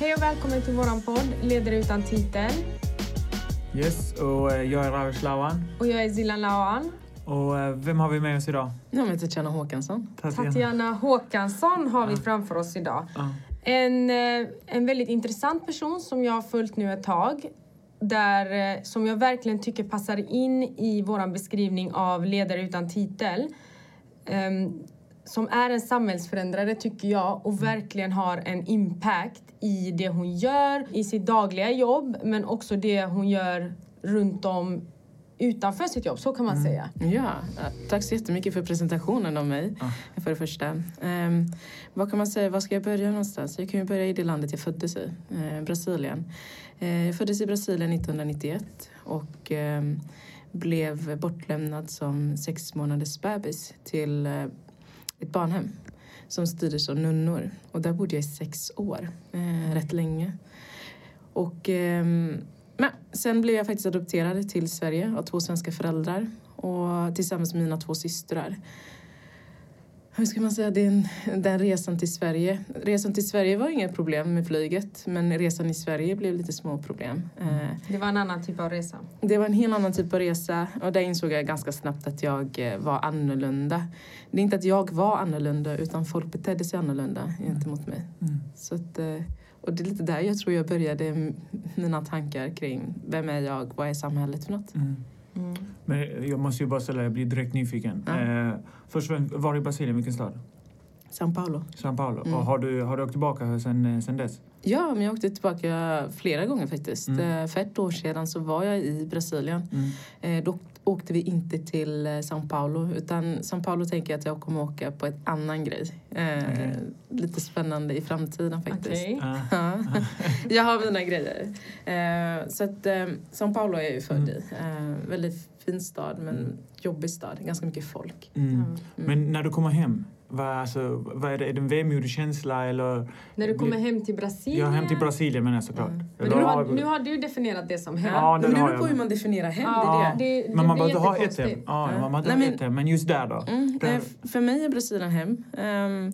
Hej och välkommen till våran podd Ledare utan titel. Yes, och eh, jag är Ravish Lawan. Och jag är Zilan Lawan. Och eh, vem har vi med oss idag? Jag heter Tatjana Håkansson. Tatjana Håkansson har vi framför oss idag. Ja. En, eh, en väldigt intressant person som jag har följt nu ett tag. Där, som jag verkligen tycker passar in i vår beskrivning av ledare utan titel. Ehm, som är en samhällsförändrare tycker jag och verkligen har en impact i det hon gör, i sitt dagliga jobb men också det hon gör runt om utanför sitt jobb, så kan man säga. Ja, tack så jättemycket för presentationen av mig. För det första. Ehm, vad kan man säga, var ska jag börja någonstans? Jag kan ju börja i det landet jag föddes i, eh, Brasilien. Eh, jag föddes i Brasilien 1991 och ehm, blev bortlämnad som sex månaders bebis till eh, ett barnhem som styrdes av nunnor. Och där bodde jag i sex år, eh, rätt länge. Och eh, men sen blev jag faktiskt adopterad till Sverige av två svenska föräldrar och tillsammans med mina två systrar. Hur ska man säga, den, den resan till Sverige. Resan till Sverige var inga problem med flyget men resan i Sverige blev lite små problem. Eh, Det var en annan typ av resa. det var en helt annan typ av resa och där insåg jag ganska snabbt att jag eh, var annorlunda. Det är inte att jag var annorlunda utan folk betedde sig annorlunda gentemot mig. Mm. Så att, eh, och det är lite där jag tror jag började mina tankar kring vem är jag, vad är samhället för något? Mm. Mm. Men jag måste ju bara ställa, jag blir direkt nyfiken. Ja. Eh, först, var i Brasilien, vilken stad? São Paulo. São Paulo. Mm. Och har, du, har du åkt tillbaka sen, eh, sen dess? Ja, men jag åkte tillbaka flera gånger faktiskt. Mm. Eh, För ett år sedan så var jag i Brasilien. Mm. Eh, Då åkte vi inte till eh, São Paulo utan São Paulo tänker jag att jag kommer åka på ett annan grej. Eh, Okej. Lite spännande i framtiden faktiskt. Okej. Ah. Ja, jag har mina grejer. Eh, så att eh, São Paulo är jag ju född Mm. i. Eh, väldigt fin stad men Mm. jobbig stad. Ganska mycket folk. Mm. Mm. Men när du kommer hem, vad, alltså, vad är det? Är det en vemodig känsla eller? När du kommer hem till Brasilien. Ja, hem till Brasilien menar jag såklart. Mm. Men nu, har- nu har du definierat det som hem. Ja, men det det har beror på hur man definierar hem. Ja, Det det. det, men man behöver ha ett hem. Ja, Ja. man Nej, ha men- ett hem. Men just där då? Mm, Där- eh, för mig är Brasilien hem. Ehm,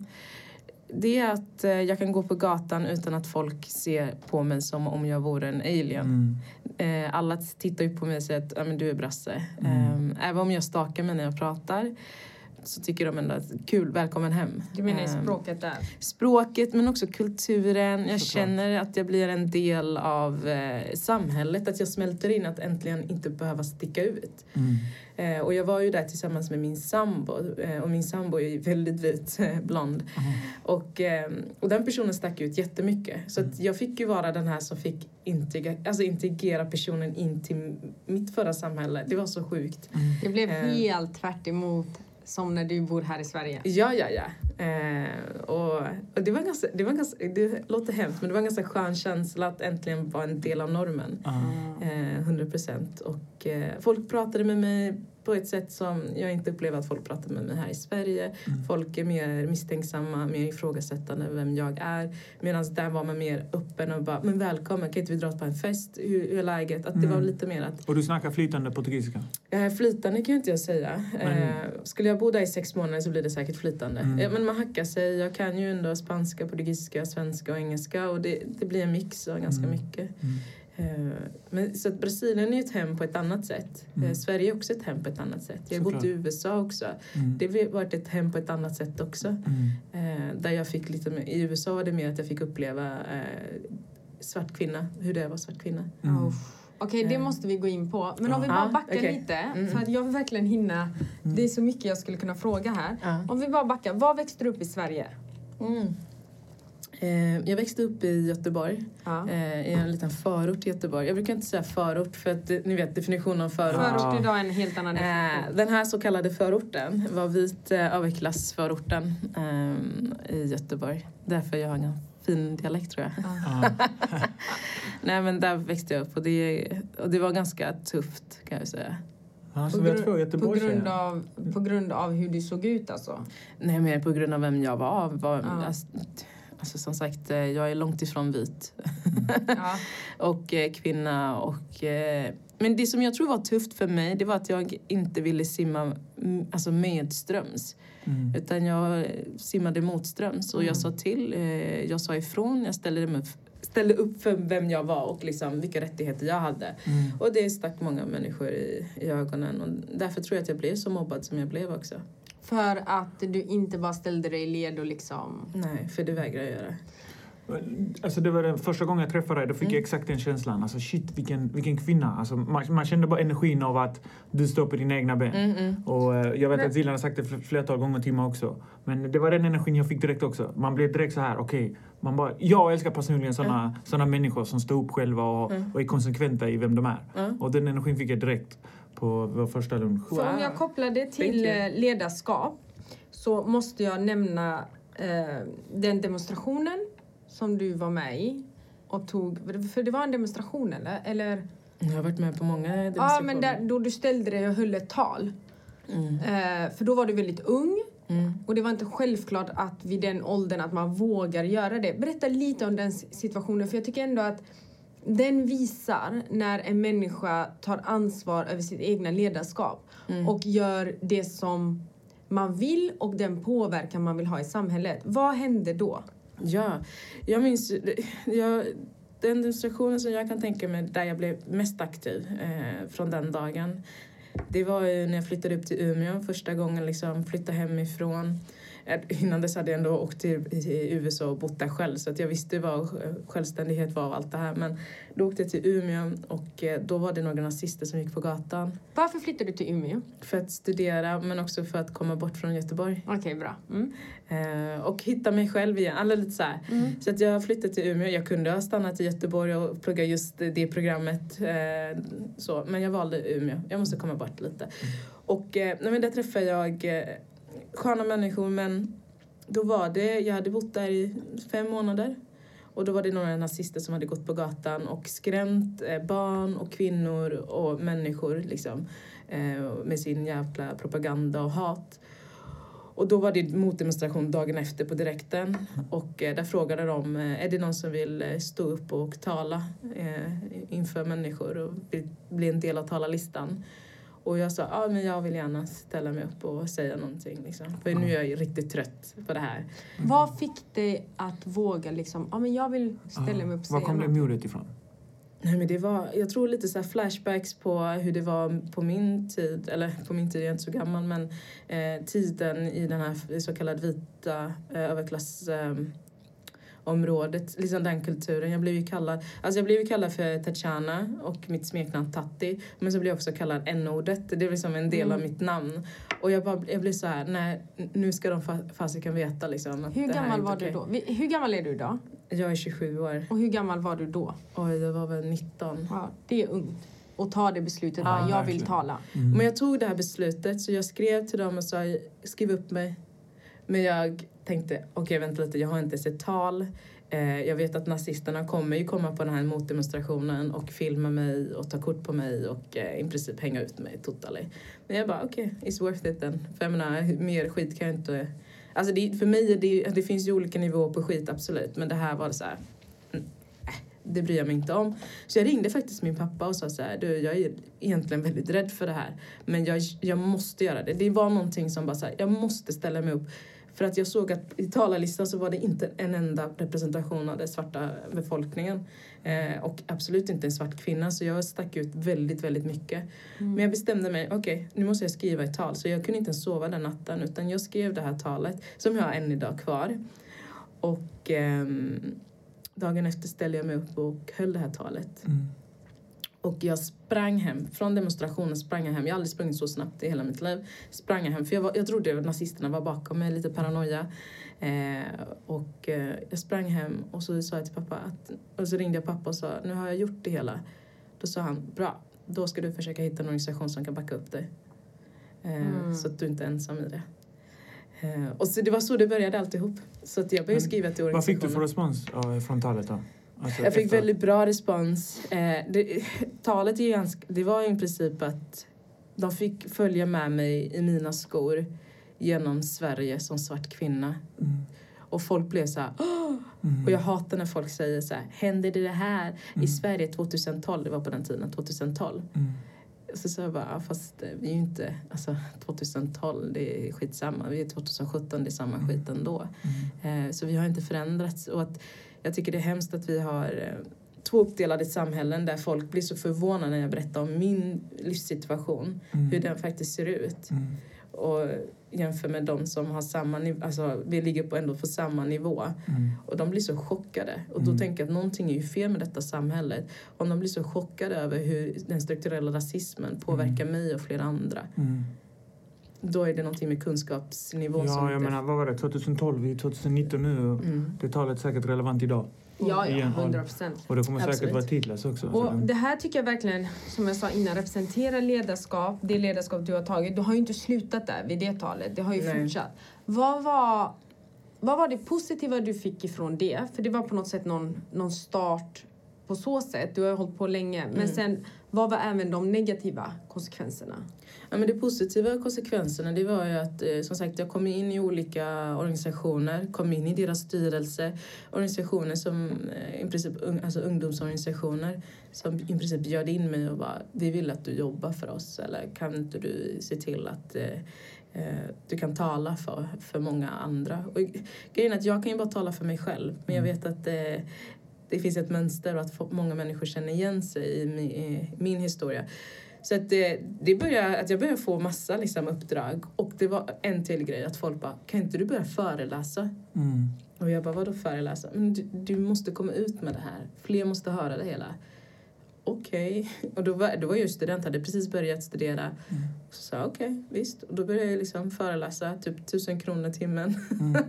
det är att eh, jag kan gå på gatan utan att folk ser på mig som om jag vore en alien. Mm. Eh, alla tittar ju på mig och säger att men du är brasse. Mm. Ehm, även om jag stakar mig när jag pratar så tycker de ändå att kul, välkommen hem. Du menar i Ehm, språket där? språket men också kulturen. Jag Såklart. känner att jag blir en del av eh, samhället. Att jag smälter in, att äntligen inte behöva sticka ut. Mm. Eh, och jag var ju där tillsammans med min sambo. Eh, och min sambo är väldigt vit, blond. Mm. Och, eh, och den personen stack ut jättemycket. Så att jag fick ju vara den här som fick integra, alltså integrera personen in till mitt förra samhälle. Det var så sjukt. Mm. Det blev helt tvärt emot som när du bor här i Sverige. Ja, ja, ja. Eh, och, och det var ganska, det var ganska, det låter hemskt men det var en ganska skön känsla att äntligen vara en del av normen. Ah. Eh, 100 procent. Och eh, folk pratade med mig på ett sätt som jag inte upplever att folk pratar med mig här i Sverige. Mm. Folk är mer misstänksamma, mer ifrågasättande vem jag är. Medan där var man mer öppen och bara, men välkommen, kan inte vi dra på en fest? Hur, hur är läget? Att det Mm. var lite mer att, Och du snackar flytande portugisiska? eh, flytande kan ju inte jag säga. Men- Eh, skulle jag bo där i sex månader så blir det säkert flytande. Mm. Eh, men man hackar sig, jag kan ju ändå spanska, portugisiska, svenska och engelska och det, det blir en mix av ganska Mm. mycket. Mm. Eh, Men, så att Brasilien är ju ett hem på ett annat sätt. Mm. Eh, Sverige är också ett hem på ett annat sätt. Jag har bott i USA också. Mm. Det har varit ett hem på ett annat sätt också. Mm. Eh, där jag fick lite I USA var det mer att jag fick uppleva eh, svart kvinna, hur det är att vara svart kvinna. Mm. Okej, det Eh. måste vi gå in på. Men om vi bara backar okej. lite, Mm. för att jag vill verkligen hinna. Det är så mycket jag skulle kunna fråga här. Om vi bara backar, var växte du upp i Sverige? Mm. Eh, jag växte upp i Göteborg, Ja. eh, i en liten förort till Göteborg. Jag brukar inte säga förort för att ni vet definitionen av förort. För- Förort idag är en helt annan definition. den här så kallade förorten var vit överklassförorten eh, i Göteborg. Därför jag har en fin dialekt tror jag. Ah. Nej men där växte jag upp och det, och det var ganska tufft kan jag säga. Ah, På gru- På grund, av, på grund av hur du såg ut alltså? Nej men på grund av vem jag var. var Ja. alltså, alltså som sagt, eh, jag är långt ifrån vit. Ja. och eh, kvinna och... Eh, men det som jag tror var tufft för mig det var att jag inte ville simma mm, alltså medströms. Mm. Utan jag simmade motströms och Mm. jag sa till, eh, jag sa ifrån, jag ställde mig, ställde upp för vem jag var och liksom vilka rättigheter jag hade. Mm. Och det stack många människor i, i ögonen och därför tror jag att jag blev så mobbad som jag blev också. För att du inte bara ställde dig i led och liksom... Nej, för det vägrar jag göra. Alltså det var den första gången jag träffade dig, då fick Mm. jag exakt den känslan. Alltså shit, vilken, vilken kvinna. Alltså man, man kände bara energin av att du står på dina egna ben. Mm, mm. Och eh, jag vet Men- att Zilan har sagt det fl- flertal gånger till mig också. Men det var den energin jag fick direkt också. Man blev direkt så här, okej. man bara, jag älskar personligen såna, såna människor som står upp själva och, Mm. och är konsekventa i vem de är. Ja. Och den energin fick jag direkt på vår första lunch. För om jag kopplar det till eh, ledarskap så måste jag nämna eh, den demonstrationen som du var med i och tog... För det var en demonstration eller? eller Jag har varit med på många ja, demonstrationer. men där, då du ställde dig och höll ett tal. Mm. Eh, för då var du väldigt ung Mm. och det var inte självklart att vid den åldern att man vågar göra det. Berätta lite om den situationen för jag tycker ändå att den visar när en människa tar ansvar över sitt egna ledarskap Mm. och gör det som man vill och den påverkan man vill ha i samhället. Vad hände då? Ja, jag minns jag, den demonstrationen som jag kan tänka mig där jag blev mest aktiv eh, från den dagen. Det var ju när jag flyttade upp till Umeå första gången, liksom flyttade hemifrån. Eh, Innan dess hade jag ändå åkt till i USA och bott där själv så att jag visste vad självständighet var och allt det här. Men då åkte jag till Umeå och eh, då var det några nazister som gick på gatan Varför flyttade du till Umeå? för att studera men också för att komma bort från Göteborg. Okej, bra. Mm. Eh, och hitta mig själv igen. Alla lite så här. Mm. Så att jag flyttade till Umeå. Jag kunde ha stannat i Göteborg och pluggat just det programmet. Så. Men jag valde Umeå. Jag måste komma bort lite. Och eh, nej, men där träffade jag sköna människor men då var det, jag hade bott där i fem månader. Och då var det några nazister som hade gått på gatan och skrämt eh, barn och kvinnor och människor liksom, eh, med sin jävla propaganda och hat. Och då var det motdemonstration dagen efter på direkten och eh, där frågade de är det någon som vill stå upp och tala inför människor och bli en del av talarlistan. Och jag sa ja men jag vill gärna ställa mig upp och säga någonting liksom. För nu är jag ju riktigt trött på det här. Vad fick dig att våga liksom, ja men jag vill ställa mig upp och Var säga kom det modet ifrån? Nej, men det var, jag tror lite så här flashbacks på hur det var på min tid, eller på min tid, jag är inte så gammal, men eh, tiden i den här så kallade vita eh, överklass... Eh, området, liksom den kulturen. Jag blev ju kallad, alltså jag blev ju kallad för Tatjana och mitt smeknamn Tatti. Men så blev jag också kallad n-ordet. Det är liksom en del av Mm. mitt namn. Och jag, bara, jag blev så här, nej, nu ska de fa- fasiken veta liksom att Hur gammal var okej. du då? Vi- Hur gammal är du idag? Jag är 27 år. Och hur gammal var du då? Oj, jag var väl 19. Ja, det är ungt. Och ta det beslutet, Ja, jag vill tala. Mm. Men jag tog det här beslutet så jag skrev till dem och sa skriv upp mig. Men jag tänkte okej vänta lite jag har inte sett tal. Eh, jag vet att nazisterna kommer ju komma på den här motdemonstrationen och filma mig och ta kort på mig och eh, i princip hänga ut mig totally. Men jag bara okej, it's worth it then. För jag menar mer skit kan jag inte... Alltså det, för mig är det, det finns ju olika nivåer på skit absolut men det här var så här mm, äh, det bryr jag mig inte om. Så jag ringde faktiskt min pappa och sa så här, du jag är egentligen väldigt rädd för det här. Men jag, jag måste göra det. Det var någonting som bara så här, jag måste ställa mig upp. För att jag såg att i talarlistan så var det inte en enda representation av den svarta befolkningen. Eh, och absolut inte en svart kvinna. Så jag stack ut väldigt, väldigt mycket. Men jag bestämde mig, okej, nu måste jag skriva ett tal. Så jag kunde inte ens sova den natten. Utan jag skrev det här talet, som jag har än idag kvar. Och ehm, dagen efter ställde jag mig upp och höll det här talet. Mm. Och jag sprang hem. Från demonstrationen sprang jag hem. Jag har aldrig sprungit så snabbt i hela mitt liv. Sprang jag hem. För jag, var, jag trodde att nazisterna var bakom mig. Lite paranoia. Eh, och eh, jag sprang hem och så sa jag till pappa att... Och så ringde jag pappa och sa nu har jag gjort det hela. Då sa han bra. Då ska du försöka hitta en organisation som kan backa upp dig. Eh, Mm. Så att du inte är ensam i det. Eh, och så det var så det började alltihop. Så att jag började skriva till Vad fick du organisationen. för respons från talet då? Alltså, Jag fick efter- väldigt bra respons. Eh, det, talet är ganska, det var i princip att de fick följa med mig i mina skor genom Sverige som svart kvinna. Mm. Och folk blev så här! Mm. och jag hatar när folk säger så här, händer det det här Mm. i Sverige 2012? Det var på den tiden, 2012. Mm. Så sa jag bara, "Ja, fast eh, vi är ju inte, alltså 2012, det är skitsamma. Vi är 2017, det är samma skit ändå. Mm. Eh, Så vi har inte förändrats. Och att jag tycker det är hemskt att vi har eh, två uppdelade samhällen där folk blir så förvånade när jag berättar om min livssituation, Mm. hur den faktiskt ser ut. Mm. Och jämför med de som har samma nivå, alltså vi ligger på ändå på samma nivå. Mm. Och de blir så chockade. Och då Mm. tänker jag att någonting är ju fel med detta samhället. Om de blir så chockade över hur den strukturella rasismen påverkar mig och flera andra. Då är det någonting med kunskapsnivån som Ja, jag inte... menar, vad var det? 2012, vi är 2019 nu och Mm. det talet är säkert relevant idag. Ja, ja, Igen. 100 procent. Och det kommer säkert Absolut. vara tidlöst också. så Och det- det här tycker jag verkligen, som jag sa innan, representerar ledarskap, det ledarskap du har tagit. Du har ju inte slutat där vid det talet, det har ju Nej. fortsatt. Vad var, vad var det positiva du fick ifrån det? För det var på något sätt någon, någon start på så sätt. Du har ju hållit på länge. Men Mm. sen, vad var även de negativa konsekvenserna? Ja, men det positiva konsekvenserna det var ju att eh, som sagt jag kom in i olika organisationer, kom in i deras styrelse. Organisationer som eh, i princip alltså ungdomsorganisationer som i princip bjöd in mig och bara vi vill att du jobbar för oss eller kan inte du se till att eh, du kan tala för, för många andra. Och grejen är att jag kan ju bara tala för mig själv men jag vet att eh, det finns ett mönster och att många människor känner igen sig i min, i min historia. Så att det, det började, att jag började få massa liksom, uppdrag och det var en till grej att folk bara kan inte du börja föreläsa? Mm. Och jag bara vadå föreläsa? Men du, du måste komma ut med det här. Fler måste höra det hela. Okej. Och då var, då var jag student, hade precis börjat studera. Mm. Så sa okej, visst. Och då började jag liksom föreläsa, typ tusen kronor timmen. Mm.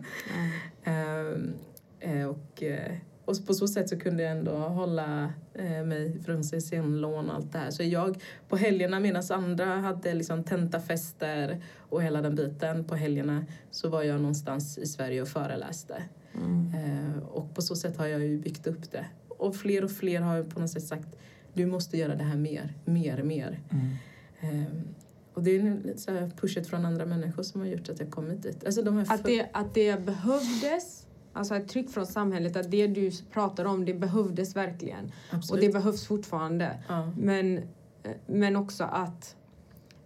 Eh, och, eh, och på så sätt så kunde jag ändå hålla eh, mig från CSN-lån och allt det här. Så jag på helgerna medan andra hade liksom tentafester och hela den biten på helgerna så var jag någonstans i Sverige och föreläste. Mm. Eh, och på så sätt har jag ju byggt upp det. Och fler och fler har ju på något sätt sagt du måste göra det här mer, mer, mer. Mm. Ehm, och det är lite så pushet från andra människor som har gjort att jag kommit dit. Alltså de här Att det, att det behövdes, alltså ett tryck från samhället, att det du pratar om, det behövdes verkligen. Och absolut. det behövs fortfarande. ja. Men, eh, men också att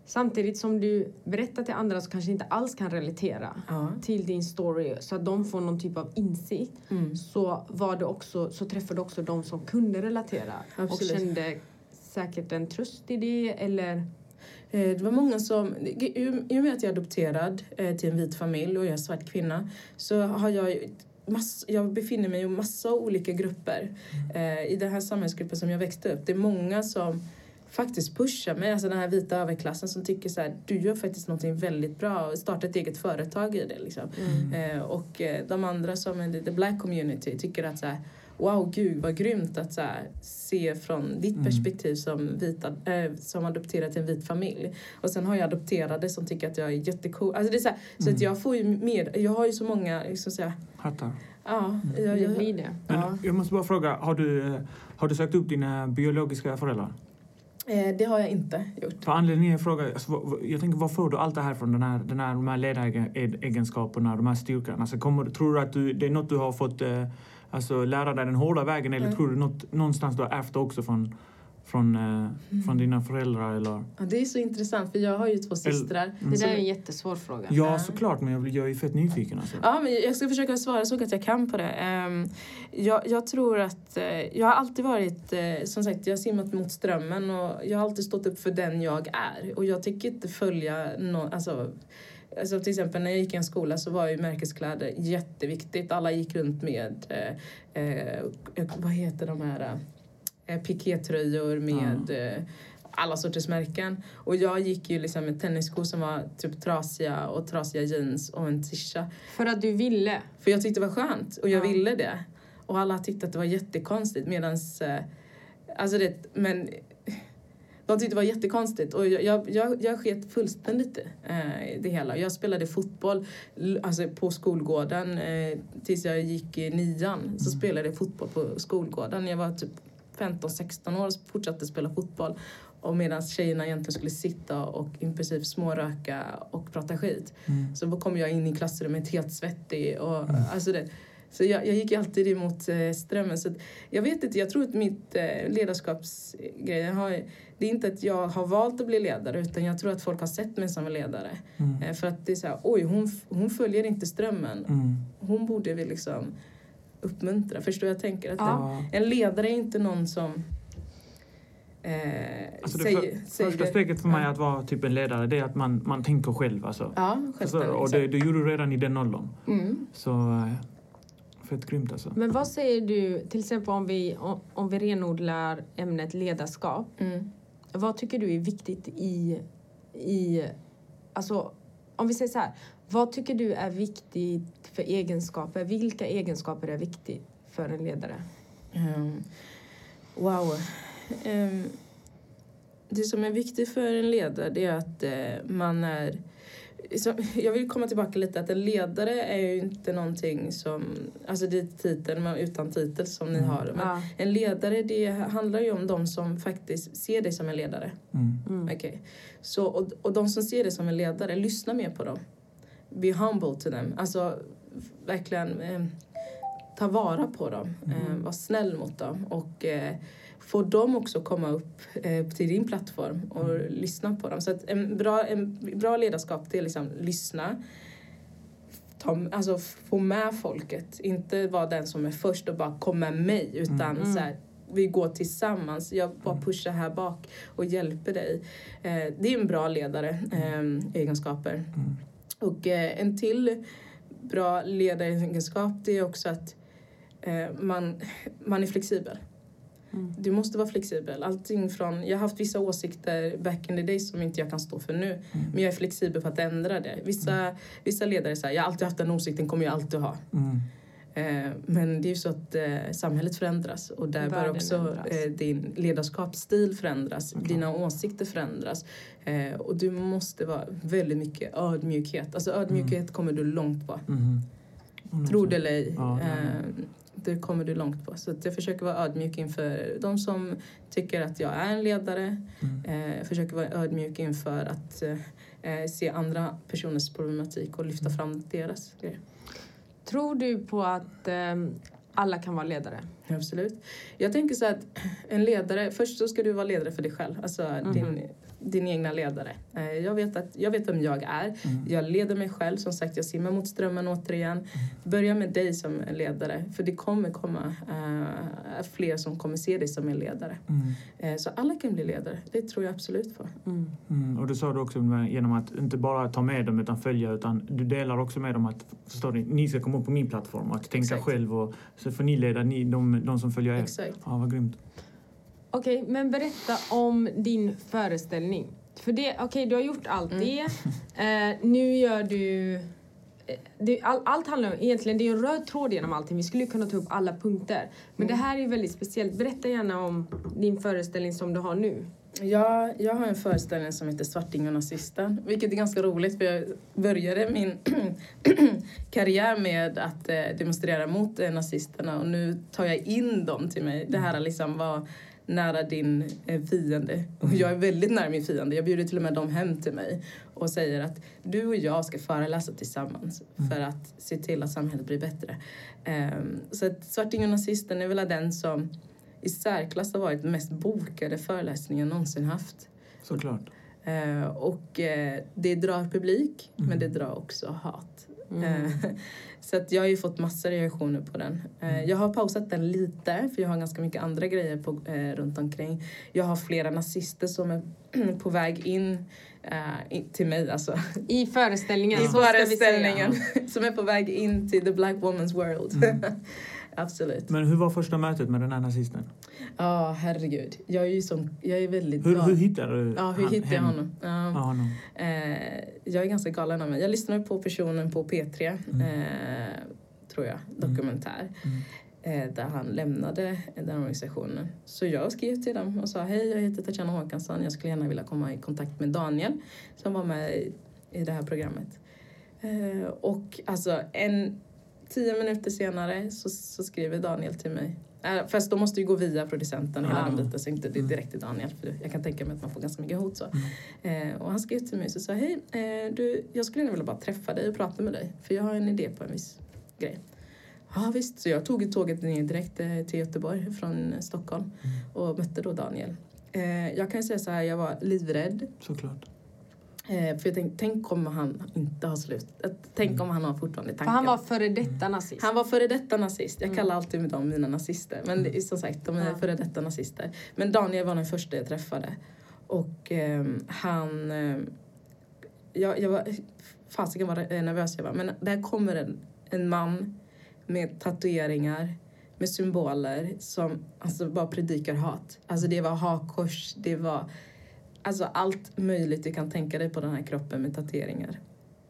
samtidigt som du berättar till andra som kanske inte alls kan relatera Ja. till din story så att de får någon typ av insikt Mm. så, var det också, så träffade du också de som kunde relatera Absolut. och kände säkert en tröst i det eller Eh, Det var många som, i och med att jag är adopterad eh, till en vit familj och jag är svart kvinna så har jag mass, jag befinner mig i massa olika grupper eh, i den här samhällsgruppen som jag växte upp. Det är många som faktiskt pushar mig, alltså den här vita överklassen som tycker så här, du gör faktiskt någonting väldigt bra och starta ett eget företag i det liksom. Eh, och eh, de andra som är the black community tycker att så här, wow gud vad grymt att så här, se från ditt Mm. perspektiv som, vita, eh, som adopterad till en vit familj. Och sen har jag adopterade som tycker att jag är jättecool. Alltså det är så här, så Mm. att jag får ju mer, jag har ju så många, liksom så här, Hattar. ja. Jag, det jag, blir det. Men Ja. jag måste bara fråga, har du, eh, har du sökt upp dina biologiska föräldrar? eh, det har jag inte gjort. För anledningen jag frågar, alltså, jag tänker var får du allt det här från? Den här, den här, de här ledaregenskaperna, de här styrkan? Alltså, kommer, tror du att du, det är något du har fått eh, alltså, lära dig den hårda vägen eller Mm. tror du något, någonstans du har ärvt också från, från, eh, från dina föräldrar? Eller? Ja, det är så intressant för jag har ju två systrar. Mm. Det där är en jättesvår fråga. Ja, såklart, men jag, jag är ju fett nyfiken. Alltså. Ja, men jag ska försöka svara så gott jag kan på det. Ehm, jag, jag tror att eh, jag har alltid varit, eh, som sagt, jag har simmat mot strömmen och jag har alltid stått upp för den jag är. Och jag tycker inte följa någon, alltså Alltså till exempel när jag gick i en skola så var ju märkeskläder jätteviktigt. Alla gick runt med, eh, eh, vad heter de här, eh, pikétröjor med eh, alla sorters märken. Och jag gick ju liksom med tennisskor som var typ trasiga och trasiga jeans och en tisha. För att du ville. För jag tyckte det var skönt och jag Ja. ville det. Och alla tyckte att det var jättekonstigt medans... Eh, alltså det, men de tyckte det var jättekonstigt och jag, jag, jag, jag sket fullständigt i eh, det hela. Jag spelade fotboll alltså på skolgården eh, tills jag gick i nian. Så spelade jag fotboll på skolgården. Jag var typ 15-16 år och fortsatte spela fotboll. Och medan tjejerna egentligen skulle sitta och i princip småröka och prata skit Mm. så kom jag in i klassrummet helt svettig. Och, alltså det, så jag, jag gick alltid emot eh, strömmen. Så jag vet inte, jag tror att mitt eh, ledarskapsgrej har, det är inte att jag har valt att bli ledare utan jag tror att folk har sett mig som en ledare. Mm. Eh, för att det är så här, oj hon, hon följer inte strömmen. Mm. Hon borde väl liksom uppmuntra. Förstår jag tänker? Att Ja. en, en ledare är inte någon som eh, Alltså det säger... för, säger första steget för mig Ja. att vara typ en ledare, det är att man, man tänker själv. Alltså. Ja, Alltså, och det, det gjorde du redan i den åldern. mm. Så fett grymt alltså. Men vad säger du, till exempel om vi, om, om vi renodlar ämnet ledarskap. Mm. Vad tycker du är viktigt i, i... Alltså, om vi säger så här. Vad tycker du är viktigt för egenskaper? Vilka egenskaper är viktigt för en ledare? Ehm, wow. Ehm, det som är viktigt för en ledare är att eh, man är... Så, jag vill komma tillbaka lite att en ledare är ju inte någonting som... Alltså det är titeln men utan titel som ni Mm. har. Men Ja. en ledare det handlar ju om de som faktiskt ser dig som en ledare. Mm. Mm. Okej. Så, och, och de som ser dig som en ledare, lyssna mer på dem. Be humble to them. Alltså verkligen eh, ta vara på dem. Eh, var snäll mot dem. Och eh, få dem också komma upp eh, till din plattform och lyssna på dem. Så att en bra, en bra ledarskap det är liksom lyssna. Ta, alltså få med folket. Inte vara den som är först och bara kom med mig. Utan Mm. så här, vi går tillsammans. Jag bara pushar här bak och hjälper dig. Eh, det är en bra ledare, eh, egenskaper. Mm. Och eh, en till bra ledaregenskap det är också att man, man är flexibel. Mm. Du måste vara flexibel. Allting från, jag har haft vissa åsikter back in the day som inte jag kan stå för nu. Men jag är flexibel på att ändra det. Vissa, vissa ledare säger jag har alltid haft den åsikten, kommer jag alltid ha. Mm. Eh, men det är ju så att eh, samhället förändras och där bör också eh, din ledarskapsstil förändras, Såklart. dina åsikter förändras. Eh, och du måste vara väldigt mycket ödmjukhet. Alltså ödmjukhet kommer du långt på. Mm. Mm. Tro det eller ej. Ja, ja, ja. Det kommer du långt på. Så att jag försöker vara ödmjuk inför de som tycker att jag är en ledare. Mm. Eh, jag försöker vara ödmjuk inför att eh, se andra personers problematik och lyfta fram deras grejer. Tror du på att ehm, alla kan vara ledare? Absolut. Jag tänker så att en ledare, först så ska du vara ledare för dig själv, alltså Mhm. din, din egna ledare. Eh, Jag vet, att, jag vet vem jag är. Mm. Jag leder mig själv, som sagt jag simmar mot strömmen återigen. Börja med dig som ledare, för det kommer komma eh, fler som kommer se dig som en ledare. Mm. Eh, så alla kan bli ledare, det tror jag absolut på. Mm. Mm. Och det sa du också genom att inte bara ta med dem utan följa utan du delar också med dem att förstår ni, ni ska komma upp på min plattform och att tänka Exakt. själv och så får ni leda ni, de, de som följer er. Exakt. Ja, vad grymt. Okej, men berätta om din föreställning. För det, okej, du har gjort allt Mm. det. Eh, nu gör du... eh, Det, all, allt handlar om, egentligen, det är en röd tråd genom allting. Vi skulle kunna ta upp alla punkter. Men Mm. det här är väldigt speciellt. Berätta gärna om din föreställning som du har nu. Ja, jag har en föreställning som heter Svarting och nazisten. Vilket är ganska roligt för jag började min karriär med att eh, demonstrera mot eh, nazisterna och nu tar jag in dem till mig. Det här är liksom var nära din eh, fiende. Och jag är väldigt nära min fiende. Jag bjuder till och med dem hem till mig och säger att du och jag ska föreläsa tillsammans för att se till att samhället blir bättre. Ehm, så att Svarting och nazisten är väl den som i särklass har varit den mest bokade föreläsningen jag någonsin haft. Såklart. Eh, och eh, det drar publik, Mm. men det drar också hat. Mm. Eh, så att jag har ju fått massa reaktioner på den. Eh, jag har pausat den lite, för jag har ganska mycket andra grejer på, eh, runt omkring. Jag har flera nazister som är på väg in, eh, in till mig. Alltså. I föreställningen. I föreställningen. som är på väg in till the black woman's world. Mm. Absolut. Men hur var första mötet med den här nazisten? Ja, herregud. Jag är ju som, jag är väldigt Hur, hur hittade du Ja, hur han- hittade jag honom? Ja. Ja, honom. Eh, jag är ganska galen av mig. Jag lyssnade på personen på P3, Mm. eh, tror jag, dokumentär. Mm. Eh, där han lämnade den organisationen. Så jag skrev till dem och sa hej, jag heter Tatjana Håkansson. Jag skulle gärna vilja komma i kontakt med Daniel som var med i, i det här programmet. Eh, och alltså en tio minuter senare så, så skriver Daniel till mig. Eh, fast de måste ju gå via producenten hela den biten så inte det är Mm. direkt till Daniel. För jag kan tänka mig att man får ganska mycket hot så. Mm. Eh, och han skrev till mig och sa hej, eh, du, jag skulle gärna vilja bara träffa dig och prata med dig. För jag har en idé på en viss grej. Ja visst, så jag tog tåget ner direkt eh, till Göteborg från Stockholm och mötte då Daniel. Eh, jag kan ju säga så här, jag var livrädd. Såklart. Eh, för jag tänkte, tänk om han inte har slutat. Tänk om han har fortfarande tanken. För han var före detta nazist. Han var före detta nazist. Jag Mm. kallar alltid dem mina nazister. Men det är som sagt, de är Ja. före detta nazister. Men Daniel var den första jag träffade. Och ehm, han... ehm, jag, jag var... Fasiken vad nervös jag var. Men där kommer en, en man med tatueringar, med symboler som alltså bara predikar hat. Alltså det var hakkors, det var alltså allt möjligt du kan tänka dig på den här kroppen med tatueringar.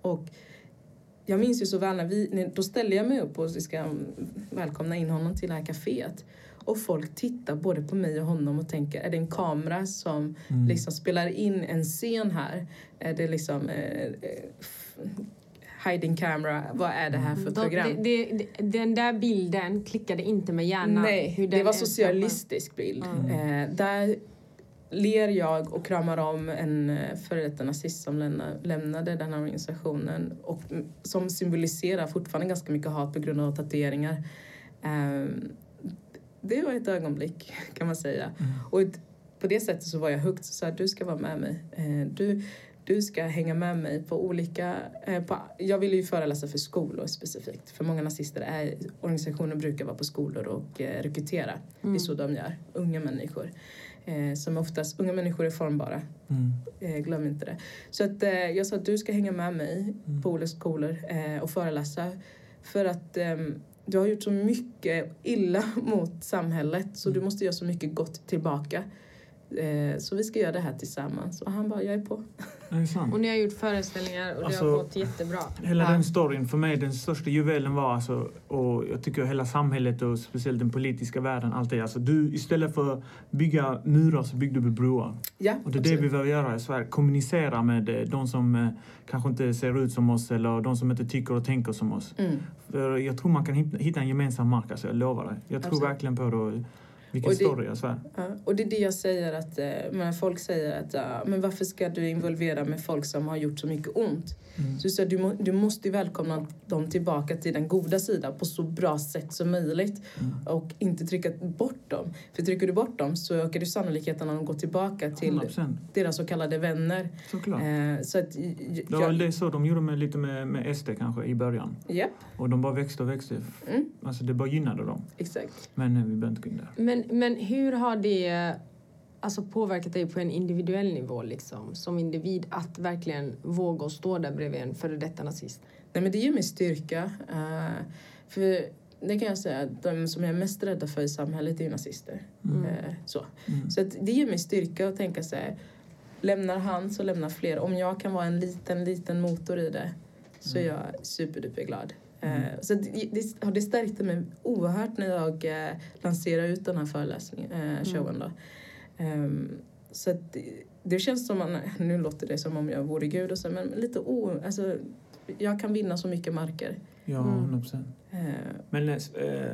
Och jag minns ju så väl när vi, då ställde jag mig upp och ska mm, välkomna in honom till det här kaféet. Och folk tittar både på mig och honom och tänker, är det en kamera som Mm. liksom spelar in en scen här? Är det liksom eh, eh, hiding camera? Vad är det här för Då- program? det, det, den där bilden klickade inte med hjärnan. Nej, hur det var socialistisk bild. Eh, där ler jag och kramar om en eh, före detta nazist som lämna, lämnade den här organisationen och mm, som symboliserar fortfarande ganska mycket hat på grund av tatueringar. Eh, det var ett ögonblick kan man säga. Och ett, på det sättet så var jag högt så sa du ska vara med mig. Eh, du, du ska hänga med mig på olika... Eh, på, jag ville ju föreläsa för skolor specifikt. För många nazister är, organisationer brukar vara på skolor och rekrytera. Det är så de gör. Unga människor. Eh, som oftast, unga människor är formbara. Mm. Eh, glöm inte det. Så att, eh, jag sa att du ska hänga med mig Mm. på olika skolor eh, och föreläsa. För att ehm, du har gjort så mycket illa mot samhället så Mm. du måste göra så mycket gott tillbaka. Eh, så vi ska göra det här tillsammans. Och han bara, jag är på. Det är sant. Och ni har gjort föreställningar och det Alltså, har gått jättebra. Hela Ja. den storyn, för mig den största juvelen var alltså, och jag tycker hela samhället och speciellt den politiska världen, allt det. Alltså du, istället för att bygga murar så byggde du broar. Ja, Och det är det absolut. vi behöver göra i Sverige. Kommunicera med eh, de som eh, kanske inte ser ut som oss eller de som inte tycker och tänker som oss. Mm. För jag tror man kan hitta- hitta en gemensam mark, alltså, jag lovar dig. Jag tror Absolut. verkligen på det. Och Vilken Och det- story, jag svär. Ja, och det är det jag säger att, eh, när folk säger att ja, men varför ska du involvera med folk som har gjort så mycket ont? Mm. Så, så du, du måste ju välkomna dem tillbaka till den goda sidan på så bra sätt som möjligt Mm. och inte trycka bort dem. För trycker du bort dem så ökar du sannolikheten att de går tillbaka till 100%. deras så kallade vänner. Såklart. Eh, så att, j- j- Det jag, det så de gjorde med, lite med, med SD kanske i början. Japp, Och de bara växte och växte. Mm. Alltså det bara gynnade dem. exakt. Men eh, vi behöver inte gå in där. Men, men hur har det alltså, påverkat dig på en individuell nivå liksom, som individ att verkligen våga och stå där bredvid en före detta nazist? Nej, men det ger mig styrka. eh, för det kan jag säga, att de som jag är mest rädda för i samhället är ju nazister. Mm. Eh, så Mm. så att det ger mig styrka att tänka så här, lämnar han så lämnar fler. Om jag kan vara en liten, liten motor i det så är jag superduper glad. Mm. Eh, så att det, det, det stärkte mig oerhört när jag eh, lanserade ut den här föreläsningen, eh, showen då. Ehm, så att det, det känns som man, nu låter det som om jag vore gud och så, men lite o, alltså, jag kan vinna så mycket marker. Ja, Mm. 100 procent. Eh, Men eh,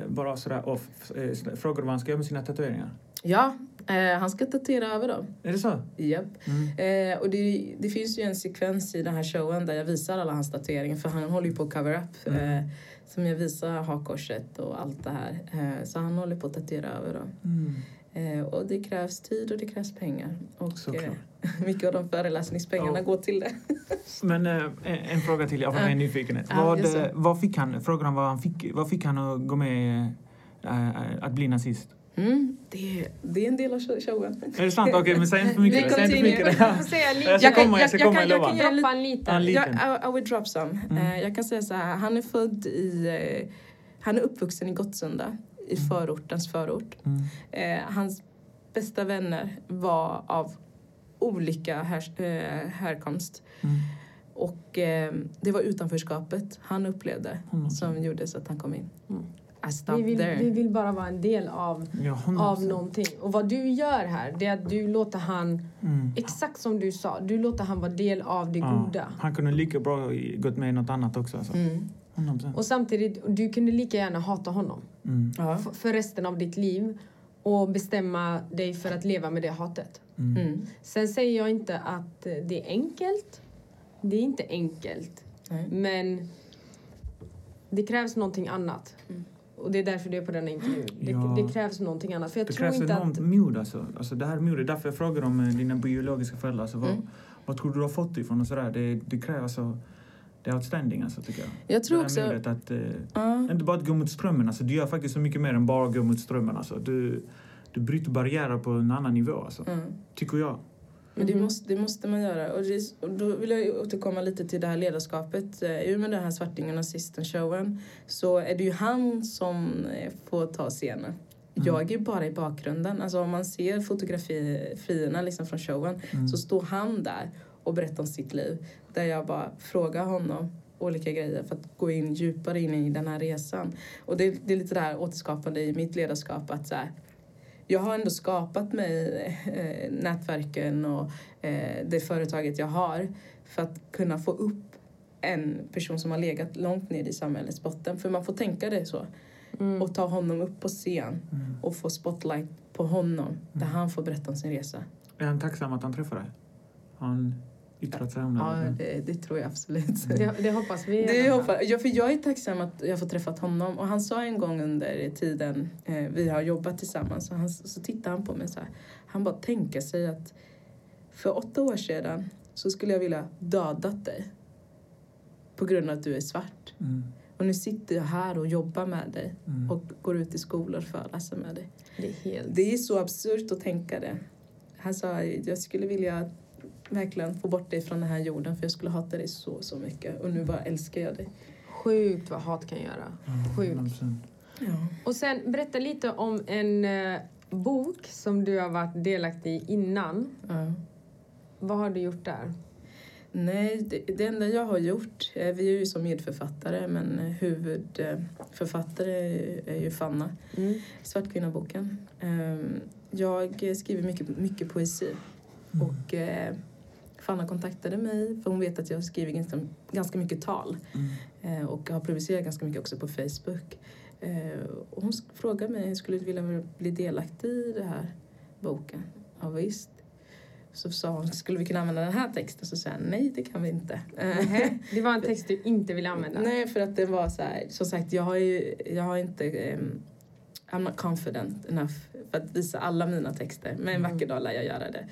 bara sådär off. Eh, frågar du vad han ska göra med sina tatueringar? ja, eh, han ska tatuera över dem. Är det så? Japp. Mm. Eh, och det, det finns ju en sekvens i den här showen där jag visar alla hans tatueringar för han håller ju på att cover up. Mm. Eh, som jag visar hakkorset och allt det här. Eh, så han håller på att tatuera över dem. Mm. Eh, och det krävs tid och det krävs pengar. Och eh, Såklart. mycket av de föreläsningspengarna Ja. går till det. Men eh, en, fråga till, jag får Ja. en nyfikenhet. Ja, vad, eh, vad fick han, frågar han vad han fick, vad fick han att gå med att bli nazist? Mm, det, det är en del av show- showen. Är det sant? Okej, men säg inte för mycket. Vi Säg inte för mycket. Jag ska Jag komma, jag jag- jag jag kan Droppa en liten. Ja, li- Jag. I, I will drop some. Mm. Eh, jag kan säga så här, han är född i... Eh, han är uppvuxen i Gottsunda, i förortens förort. Mm. Eh, hans bästa vänner var av olika här, härkomst. Mm. Och eh, det var utanförskapet han upplevde Mm. som gjorde så att han kom in. I Vi stopped vill, there. vi vill bara vara en del av, Ja, 100%. av någonting. Och vad du gör här, det är att du låter han, Mm. exakt som du sa, du låter han vara del av det Ja. goda. Han kunde lika bra gått med i något annat också. Alltså. Mm. 100%. Och samtidigt, du kunde lika gärna hata honom Mm. Ja. för resten av ditt liv och bestämma dig för att leva med det hatet. Mm. Mm. Sen säger jag inte att eh, det är enkelt. Det är inte enkelt. Nej. Men det krävs någonting annat. Mm. Och det är därför du är på denna intervju. Det, Ja. det krävs någonting annat. För jag Det tror krävs inte enormt att... mod alltså. alltså. Det här modet, därför jag frågar om eh, dina biologiska föräldrar. Alltså, vad, Mm. Vad tror du du har fått ifrån och sådär? Det, det krävs alltså, det är outstanding alltså tycker jag. Jag tror också... att, eh, Ja. inte bara att gå mot strömmen, alltså du gör faktiskt så mycket mer än bara gå mot strömmen alltså. Du, du bryter barriärer på en annan nivå alltså, Mm. tycker jag. Men det Mhm. måste, det måste man göra. Och, det, och då vill jag återkomma lite till det här ledarskapet. Eh, I och med den här Svartingen assistent-showen så är det ju han som eh, får ta scenen. Jag är bara i bakgrunden. Alltså om man ser fotografierna liksom från showen Mm. så står han där och berättar om sitt liv. Där jag bara frågar honom olika grejer för att gå in djupare in i den här resan. Och det, det är lite det här återskapande i mitt ledarskap att så här, jag har ändå skapat mig eh, nätverken och eh, det företaget jag har för att kunna få upp en person som har legat långt ner i samhällets botten. För man får tänka det så. Mm. Och ta honom upp på scen Mm. och få spotlight på honom där han får berätta om sin resa. Är han tacksam att han träffade dig? Han yttrat sig om det? Ja, det, det tror jag absolut. Det, det hoppas vi. Det hoppas, ja, för jag är tacksam att jag får träffat honom. Och han sa en gång under tiden eh, vi har jobbat tillsammans, så, han, så tittade han på mig så här. Han bara tänka sig att för åtta år sedan så skulle jag vilja dödat dig. På grund av att du är svart. Mm. Och nu sitter jag här och jobbar med dig Mm. och går ut i skolor och föreläser med dig. Det är helt... Det är så absurt att tänka det. Han sa jag skulle vilja verkligen få bort dig från den här jorden för jag skulle hata dig så, så mycket. Och nu bara älskar jag dig. Sjukt vad hat kan göra. Mm, Sjukt. 100%. Ja. Och sen berätta lite om en eh, bok som du har varit delaktig i innan. Ja. Vad har du gjort där? Nej, det, det enda jag har gjort, eh, vi är ju som medförfattare men eh, huvudförfattare är- ju Fanna, Mm. Svartkvinnaboken. Ehm, Jag skriver mycket, mycket poesi och eh, Fanna kontaktade mig för hon vet att jag skriver ganska, ganska mycket tal Mm. eh, och har publicerat ganska mycket också på Facebook. Eh, Och hon frågade mig, skulle du vilja bli delaktig i den här boken? Ja, visst. Så sa hon, skulle vi kunna använda den här texten? Så sa jag, nej det kan vi inte. Det var en text du inte ville använda. Nej, för att det var så här, som sagt, jag har ju, jag har inte, um, I'm not confident enough för att visa alla mina texter. Men en Mm. vacker dag lär jag göra det.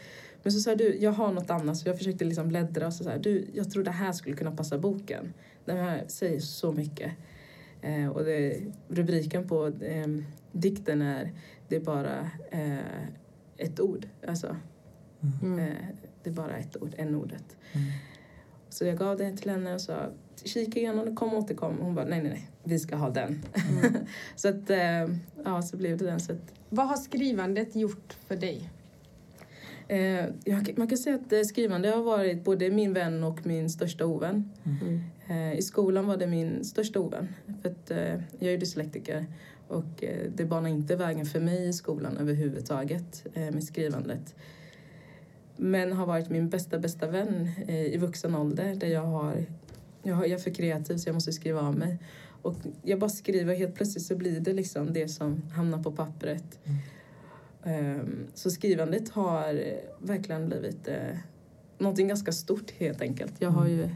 Men så sa du, jag har något annat. Så jag försökte liksom bläddra och så sa du, jag tror det här skulle kunna passa boken. Den här säger så mycket. Eh, och det, rubriken på eh, dikten är, det är bara eh, ett ord. Alltså, Mm. eh, det är bara ett ord, en ordet. Mm. Så jag gav det till henne och sa kika igenom det, kom och återkom. Hon bara nej, nej, nej, vi ska ha den. Mm. så att, eh, ja, så blev det den. Så att, Vad har skrivandet gjort för dig? Eh, man kan säga att eh, skrivande har varit både min vän och min största ovän. Mm. Eh, I skolan var det min största ovän. För att, jag är dyslektiker och det banar inte vägen för mig i skolan överhuvudtaget med skrivandet. Men har varit min bästa, bästa vän i vuxen ålder där jag har, jag är för kreativ så jag måste skriva av mig. Och jag bara skriver helt plötsligt så blir det liksom det som hamnar på pappret. Ehm, Så skrivandet har eh, verkligen blivit eh, någonting ganska stort helt enkelt. Jag har ju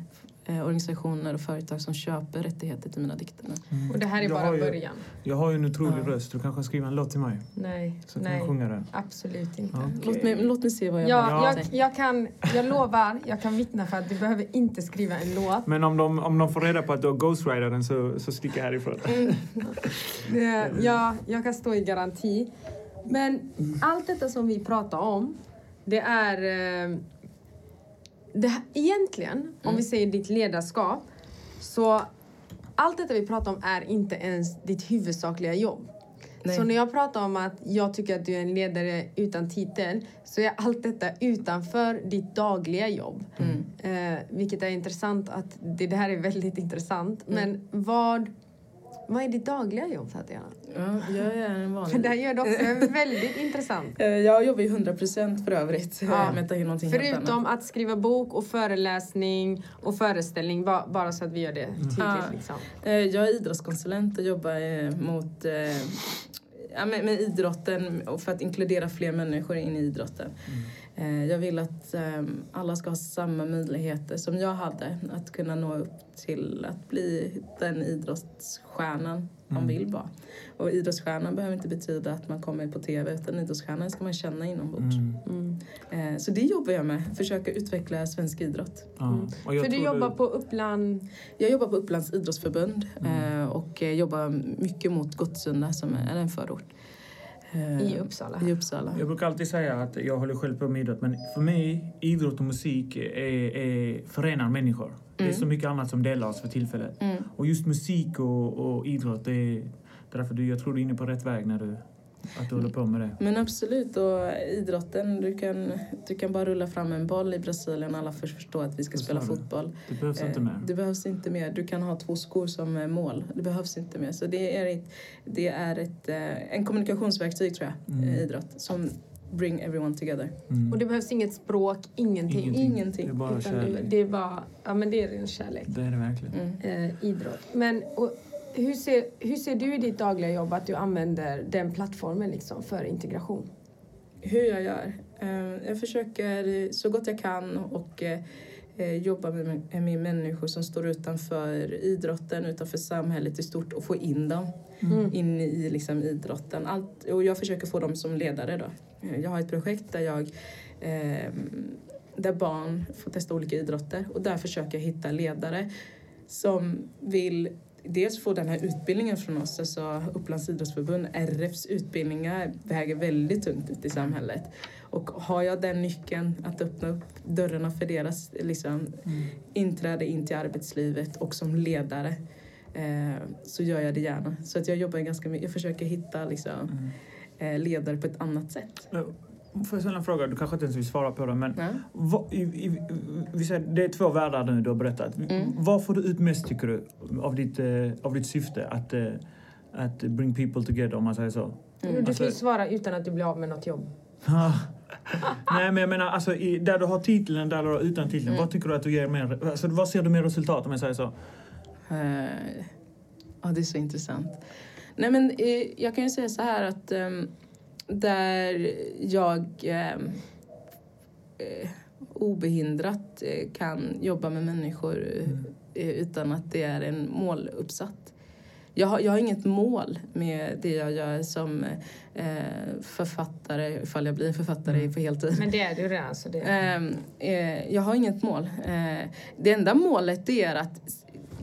eh, organisationer och företag som köper rättigheter till mina dikter. Mm. Och det här är Jag bara ju- början. Jag har ju en otrolig Ja. röst. Du kanske skriver en låt till mig? Nej, Så kan nej. jag sjunga den. Absolut inte. Ja. Låt, mig, låt mig se vad jag Ja, har jag, jag, kan, jag lovar, jag kan vittna för att du behöver inte skriva en låt. Men om de, om de får reda på att du har ghostwriter den så, så sticker jag härifrån. Det, ja, jag kan stå i garanti. Men allt detta som vi pratar om, det är... eh, Det, här- egentligen, om vi säger ditt ledarskap, så allt detta vi pratar om är inte ens ditt huvudsakliga jobb. Nej. Så när jag pratar om att jag tycker att du är en ledare utan titel så är allt detta utanför ditt dagliga jobb. Mm. Eh, vilket är intressant att det, det här är väldigt intressant. Men vad, vad är ditt dagliga jobb Tatiana? Ja, jag är en För det här vanlig... gör det också väldigt intressant. Eh, Jag jobbar ju 100 procent för övrigt Ja. Förutom att skriva bok och föreläsning och föreställning, ba, bara så att vi gör det tydligt. Ja. Liksom. Eh, Jag är idrottskonsulent och jobbar eh, mot ja, med, med idrotten och för att inkludera fler människor in i idrotten. Eh, jag vill att eh, alla ska ha samma möjligheter som jag hade att kunna nå upp till att bli den idrottsstjärnan man Mm. vill vara. Och idrottsstjärnan behöver inte betyda att man kommer på TV utan idrottsstjärnan ska man känna inombords. Mm. Mm. Eh, så det jobbar jag med, försöka utveckla svensk idrott. Jag För du jobbar på Uppland... Jag jobbar på Upplands idrottsförbund Mm. eh, och eh, jobbar mycket mot Gottsunda som är en förort. Eh, I Uppsala. I Uppsala. Jag brukar alltid säga att jag håller själv på med idrott, men för mig, idrott och musik är, är, förenar människor. Det är Mm. så mycket annat som delar oss för tillfället. Mm. Och just musik och, och idrott, det är därför du, jag tror du är inne på rätt väg när du, att du håller på med det. Men absolut, och idrotten, du kan, du kan bara rulla fram en boll i Brasilien alla först förstår att vi ska spela du? fotboll. Det behövs inte Eh, mer. Det behövs inte mer. Du kan ha två skor som eh, mål. Det behövs inte mer. Så det är, ett, det är ett, eh, en kommunikationsverktyg tror jag, Mm. idrott, som bring everyone together. Mm. Och det behövs inget språk, ingenting. Ingenting. Ingenting. Det är bara Utan det, kärlek. det är bara, ja men det är ren kärlek. Det är det verkligen. Mm. Eh, idrott. Men och, hur, ser, hur ser du i ditt dagliga jobb att du använder den plattformen liksom för integration? Hur jag gör? Eh, Jag försöker så gott jag kan och eh, jobba med, med människor som står utanför idrotten, utanför samhället i stort och få in dem Mm. in i liksom, idrotten. Allt, och jag försöker få dem som ledare. Då. Eh, Jag har ett projekt där, jag, eh, där barn får testa olika idrotter och där försöker jag hitta ledare som vill dels få den här utbildningen från oss, alltså Upplands idrottsförbund, RFs utbildningar väger väldigt tungt ute i samhället. Och har jag den nyckeln att öppna upp dörrarna för deras liksom, Mm. inträde in till arbetslivet och som ledare eh, så gör jag det gärna. Så att jag jobbar ganska mycket, jag försöker hitta liksom, Mm. eh, ledare på ett annat sätt. Får jag ställa en fråga? Du kanske inte ens vill svara på den, men vad, i, i, vi säger, det är två världar nu du har berättat. Mm. Vad får du ut mest, tycker du, av ditt, eh, av ditt syfte att, eh, att bring people together, om man säger så? Mm. Du Alltså- får ju svara utan att du blir av med något jobb. Nej, men jag menar, alltså, i, där du har titeln, där du har utan titeln, Mm. vad tycker du att du ger mer, alltså, vad ser du mer resultat om jag säger så? Eh, ja, det är så intressant. Nej, men eh, jag kan ju säga så här att ehm, där jag ehm, eh, obehindrat eh, kan jobba med människor Mm. eh, utan att det är en mål uppsatt. Jag har, jag har inget mål med det jag gör som eh, författare, ifall jag blir författare Mm. på heltid. Men det är du redan. Så det... Ehm, eh, jag har inget mål. Eh, det enda målet är att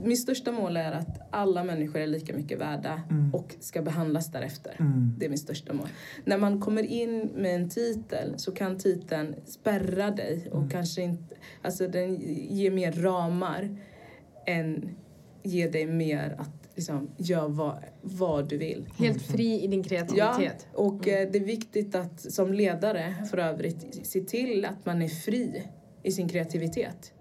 mitt största mål är att alla människor är lika mycket värda Mm. och ska behandlas därefter. Mm. Det är mitt största mål. När man kommer in med en titel så kan titeln spärra dig och Mm. kanske inte, alltså den ger mer ramar än ger dig mer att liksom göra vad, vad du vill. Helt fri i din kreativitet. Och eh, det är viktigt att som ledare för övrigt se till att man är fri i sin kreativitet.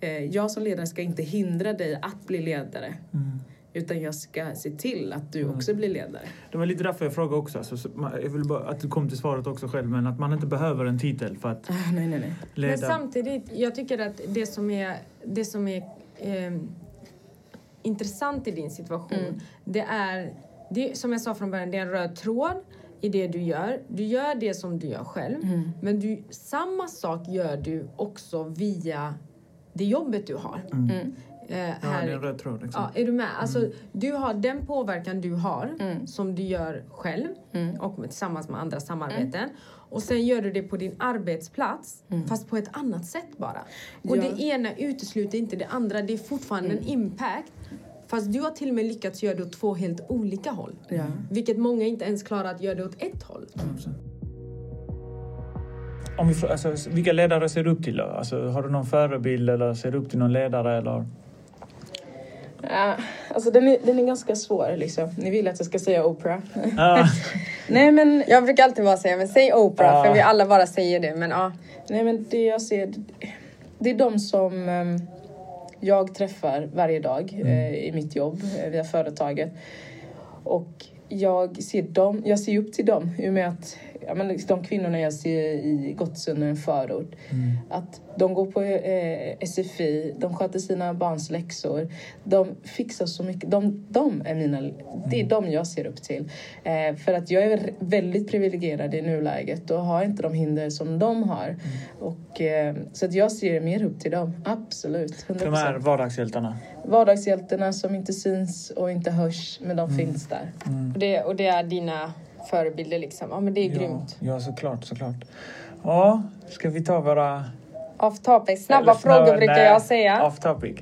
Eh, jag som ledare ska inte hindra dig att bli ledare Mm. utan jag ska se till att du Mm. också blir ledare. Det var lite därför jag frågade också. Alltså, jag vill bara att du kom till svaret också själv, men att man inte behöver en titel för att Ah, nej, nej, nej. leda. Men samtidigt, jag tycker att det som är, det som är ehm, intressant i din situation, Mm. det är, det, som jag sa från början, det är en röd tråd i det du gör. Du gör det som du gör själv, Mm. men du, samma sak gör du också via det jobbet du har. Mm. Mm. Eh, Ja, här. det är en röd tråd. Liksom. Ja, är du med? Alltså, Du har den påverkan du har Mm. som du gör själv Mm. och med, tillsammans med andra samarbeten. Och sen gör du det på din arbetsplats Mm. fast på ett annat sätt bara. Och Ja. det ena utesluter inte det andra. Det är fortfarande en impact. Fast du har till och med lyckats göra det åt två helt olika håll. Ja. Vilket många inte ens klarar att göra det åt ett håll. 100%. Om vi, alltså, vilka ledare ser du upp till då? Alltså, har du någon förebild eller ser du upp till någon ledare? Eller? Ja, alltså den är, den är ganska svår liksom. Ni vill att jag ska säga Oprah. Ah, nej men, Jag brukar alltid bara säga, men säg Oprah, Ja. för vi alla bara säger det. Men ja. nej men det jag ser, det är de som ehm, jag träffar varje dag eh, i mitt jobb eh, via företaget. Och jag ser dem, jag ser upp till dem i och med att ja, men de kvinnorna jag ser i Gottsunda, en förort, Mm. att de går på eh, SFI, de sköter sina barns läxor, de fixar så mycket. De, de är mina, det är Mm. de jag ser upp till. Eh, för att jag är väldigt privilegierad i nuläget och har inte de hinder som de har. Mm. Och, eh, så att jag ser mer upp till dem, absolut. 100%. De här vardagshjältarna. Vardagshjältarna som inte syns och inte hörs, men de Mm. finns där. Och det, och det är dina förebilder liksom. Ja men det är grymt. Ja, ja, såklart, såklart. Ja, ska vi ta våra... Off topic. Snabba eller frågor brukar nej, jag säga. Off topic.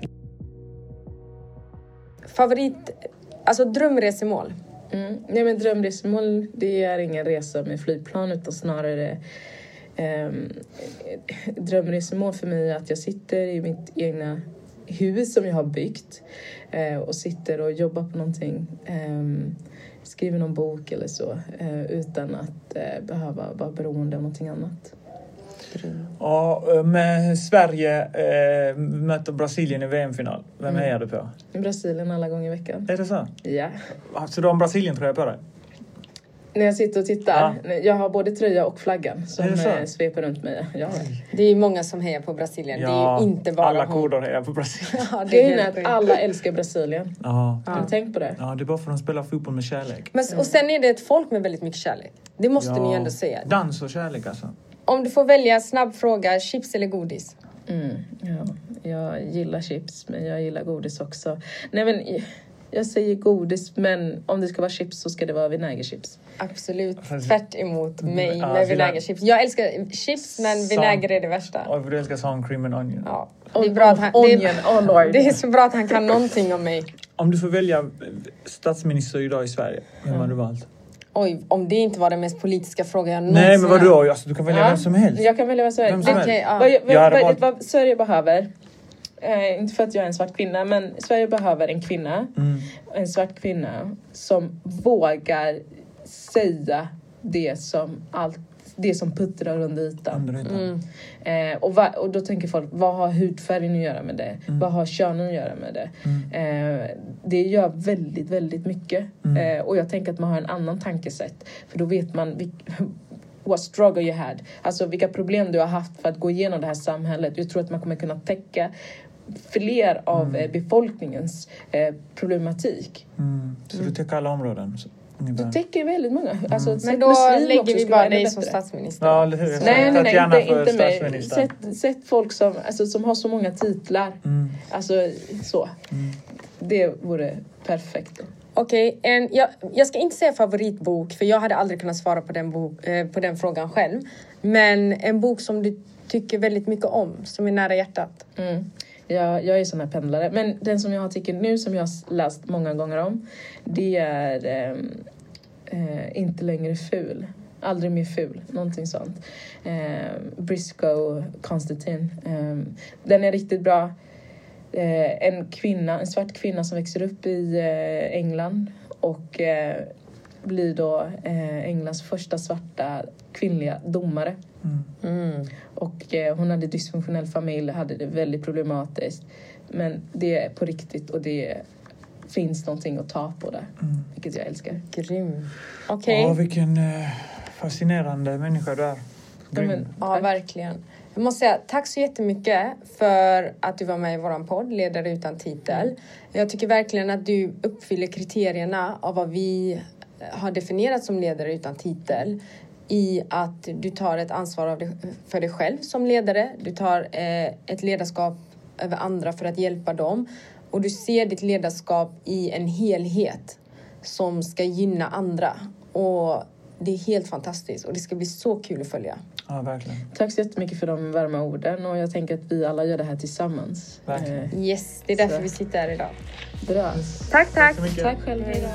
Favorit, alltså drömresemål. Mm. Nej, men drömresmål, det är ingen resa med flygplan utan snarare um, drömresmål för mig är att jag sitter i mitt egna hus som jag har byggt eh, och sitter och jobbar på någonting. ehm, skriver någon bok eller så eh, utan att eh, behöva vara beroende av någonting annat. Ja, med Sverige eh, möter Brasilien i VM-final. Vem Mm. hejar du på? Brasilien alla gånger i veckan. Är det så? Ja. Så du har en Brasilien-tröja på dig? När jag sitter och tittar, jag har både tröja och flaggan som Är det så? eh, sveper runt mig. Ja. Det är ju många som hejar på Brasilien. det är ju inte bara alla koder hejar på Brasilien. Ja, det är att alla älskar Brasilien. Ja. Har du tänkt på det? ja, det är bara för att de spelar fotboll med kärlek. Men, och sen är det ett folk med väldigt mycket kärlek. Det måste ni ju ändå säga. Dans och kärlek alltså. Om du får välja snabb fråga, chips eller godis? Mm, ja. Jag gillar chips, men jag gillar godis också. Nej, men jag säger godis, men om det ska vara chips så ska det vara vinägerchips. Absolut Fast- tvärt emot mig Ja, med vinä- vinägerchips. Jag älskar chips men vinäger är det värsta. Och för du älskar sån cream and onion. Ja, det är bra att han, det Onion, är, oh lord. det är så bra att han kan någonting om mig. Om du får välja statsminister idag i Sverige, vem har du valt? Oj, om det inte var den mest politiska frågan jag någonsin Nej men vadå? Alltså, du kan välja Ja, vem som helst. Jag kan välja vad Sverige, Vem som helst. ja. vad, vad, vad, vad Sverige behöver, eh, inte för att jag är en svart kvinna, men Sverige behöver en kvinna, Mm. en svart kvinna som vågar säga det som allt det som puttrar under ytan. Under ytan. Mm. Eh, och, va, och då tänker folk, vad har hudfärgen att göra med det? Mm. Vad har könen att göra med det? Eh, det gör väldigt, väldigt mycket. Mm. Eh, och jag tänker att man har en annan tankesätt. För då vet man vilk- what struggle you had. Alltså vilka problem du har haft för att gå igenom det här samhället. Jag tror att man kommer kunna täcka fler av Mm. eh, befolkningens eh, problematik. Mm. Så du täcker alla områden? Ungefär. Du täcker väldigt många. Alltså, Men sätt då lägger vi bara dig som statsminister. Ja, eller hur? Nej, nej, nej, inte, för inte mig. Sätt, sätt folk som, alltså, som har så många titlar. Mm. Alltså så. Mm. Det vore perfekt. Okej, en- jag, jag ska inte säga favoritbok för jag hade aldrig kunnat svara på den, bok, eh, på den frågan själv. Men en bok som du tycker väldigt mycket om, som är nära hjärtat. Mm. Jag, jag är sån här pendlare. Men den som jag har artikeln nu, som jag har läst många gånger om, det är ehm, eh, Inte längre ful. Aldrig mer ful, någonting sånt. Eh, Briscoe Constantine. Eh, den är riktigt bra. Eh, en kvinna, en svart kvinna som växer upp i eh, England och eh, blir då eh, Englands första svarta kvinnliga domare. Mm. Och eh, hon hade dysfunktionell familj, hade det väldigt problematiskt. Men det är på riktigt och det finns någonting att ta på där, Mm. vilket jag älskar. Grym. Okej, Ja, vilken eh, fascinerande människa du är. Ja, men- ja verkligen. Jag måste säga tack så jättemycket för att du var med i våran podd, Ledare utan titel. Jag tycker verkligen att du uppfyller kriterierna av vad vi har definierat som ledare utan titel i att du tar ett ansvar av dig, för dig själv som ledare. Du tar eh, ett ledarskap över andra för att hjälpa dem och du ser ditt ledarskap i en helhet som ska gynna andra. Och det är helt fantastiskt och det ska bli så kul att följa. Ja, verkligen. Tack så jättemycket för de varma orden och jag tänker att vi alla gör det här tillsammans. Verkligen. Eh, Yes, det är därför Så. vi sitter här idag. bra. Tack, tack! mycket. Tack själv, hejdå.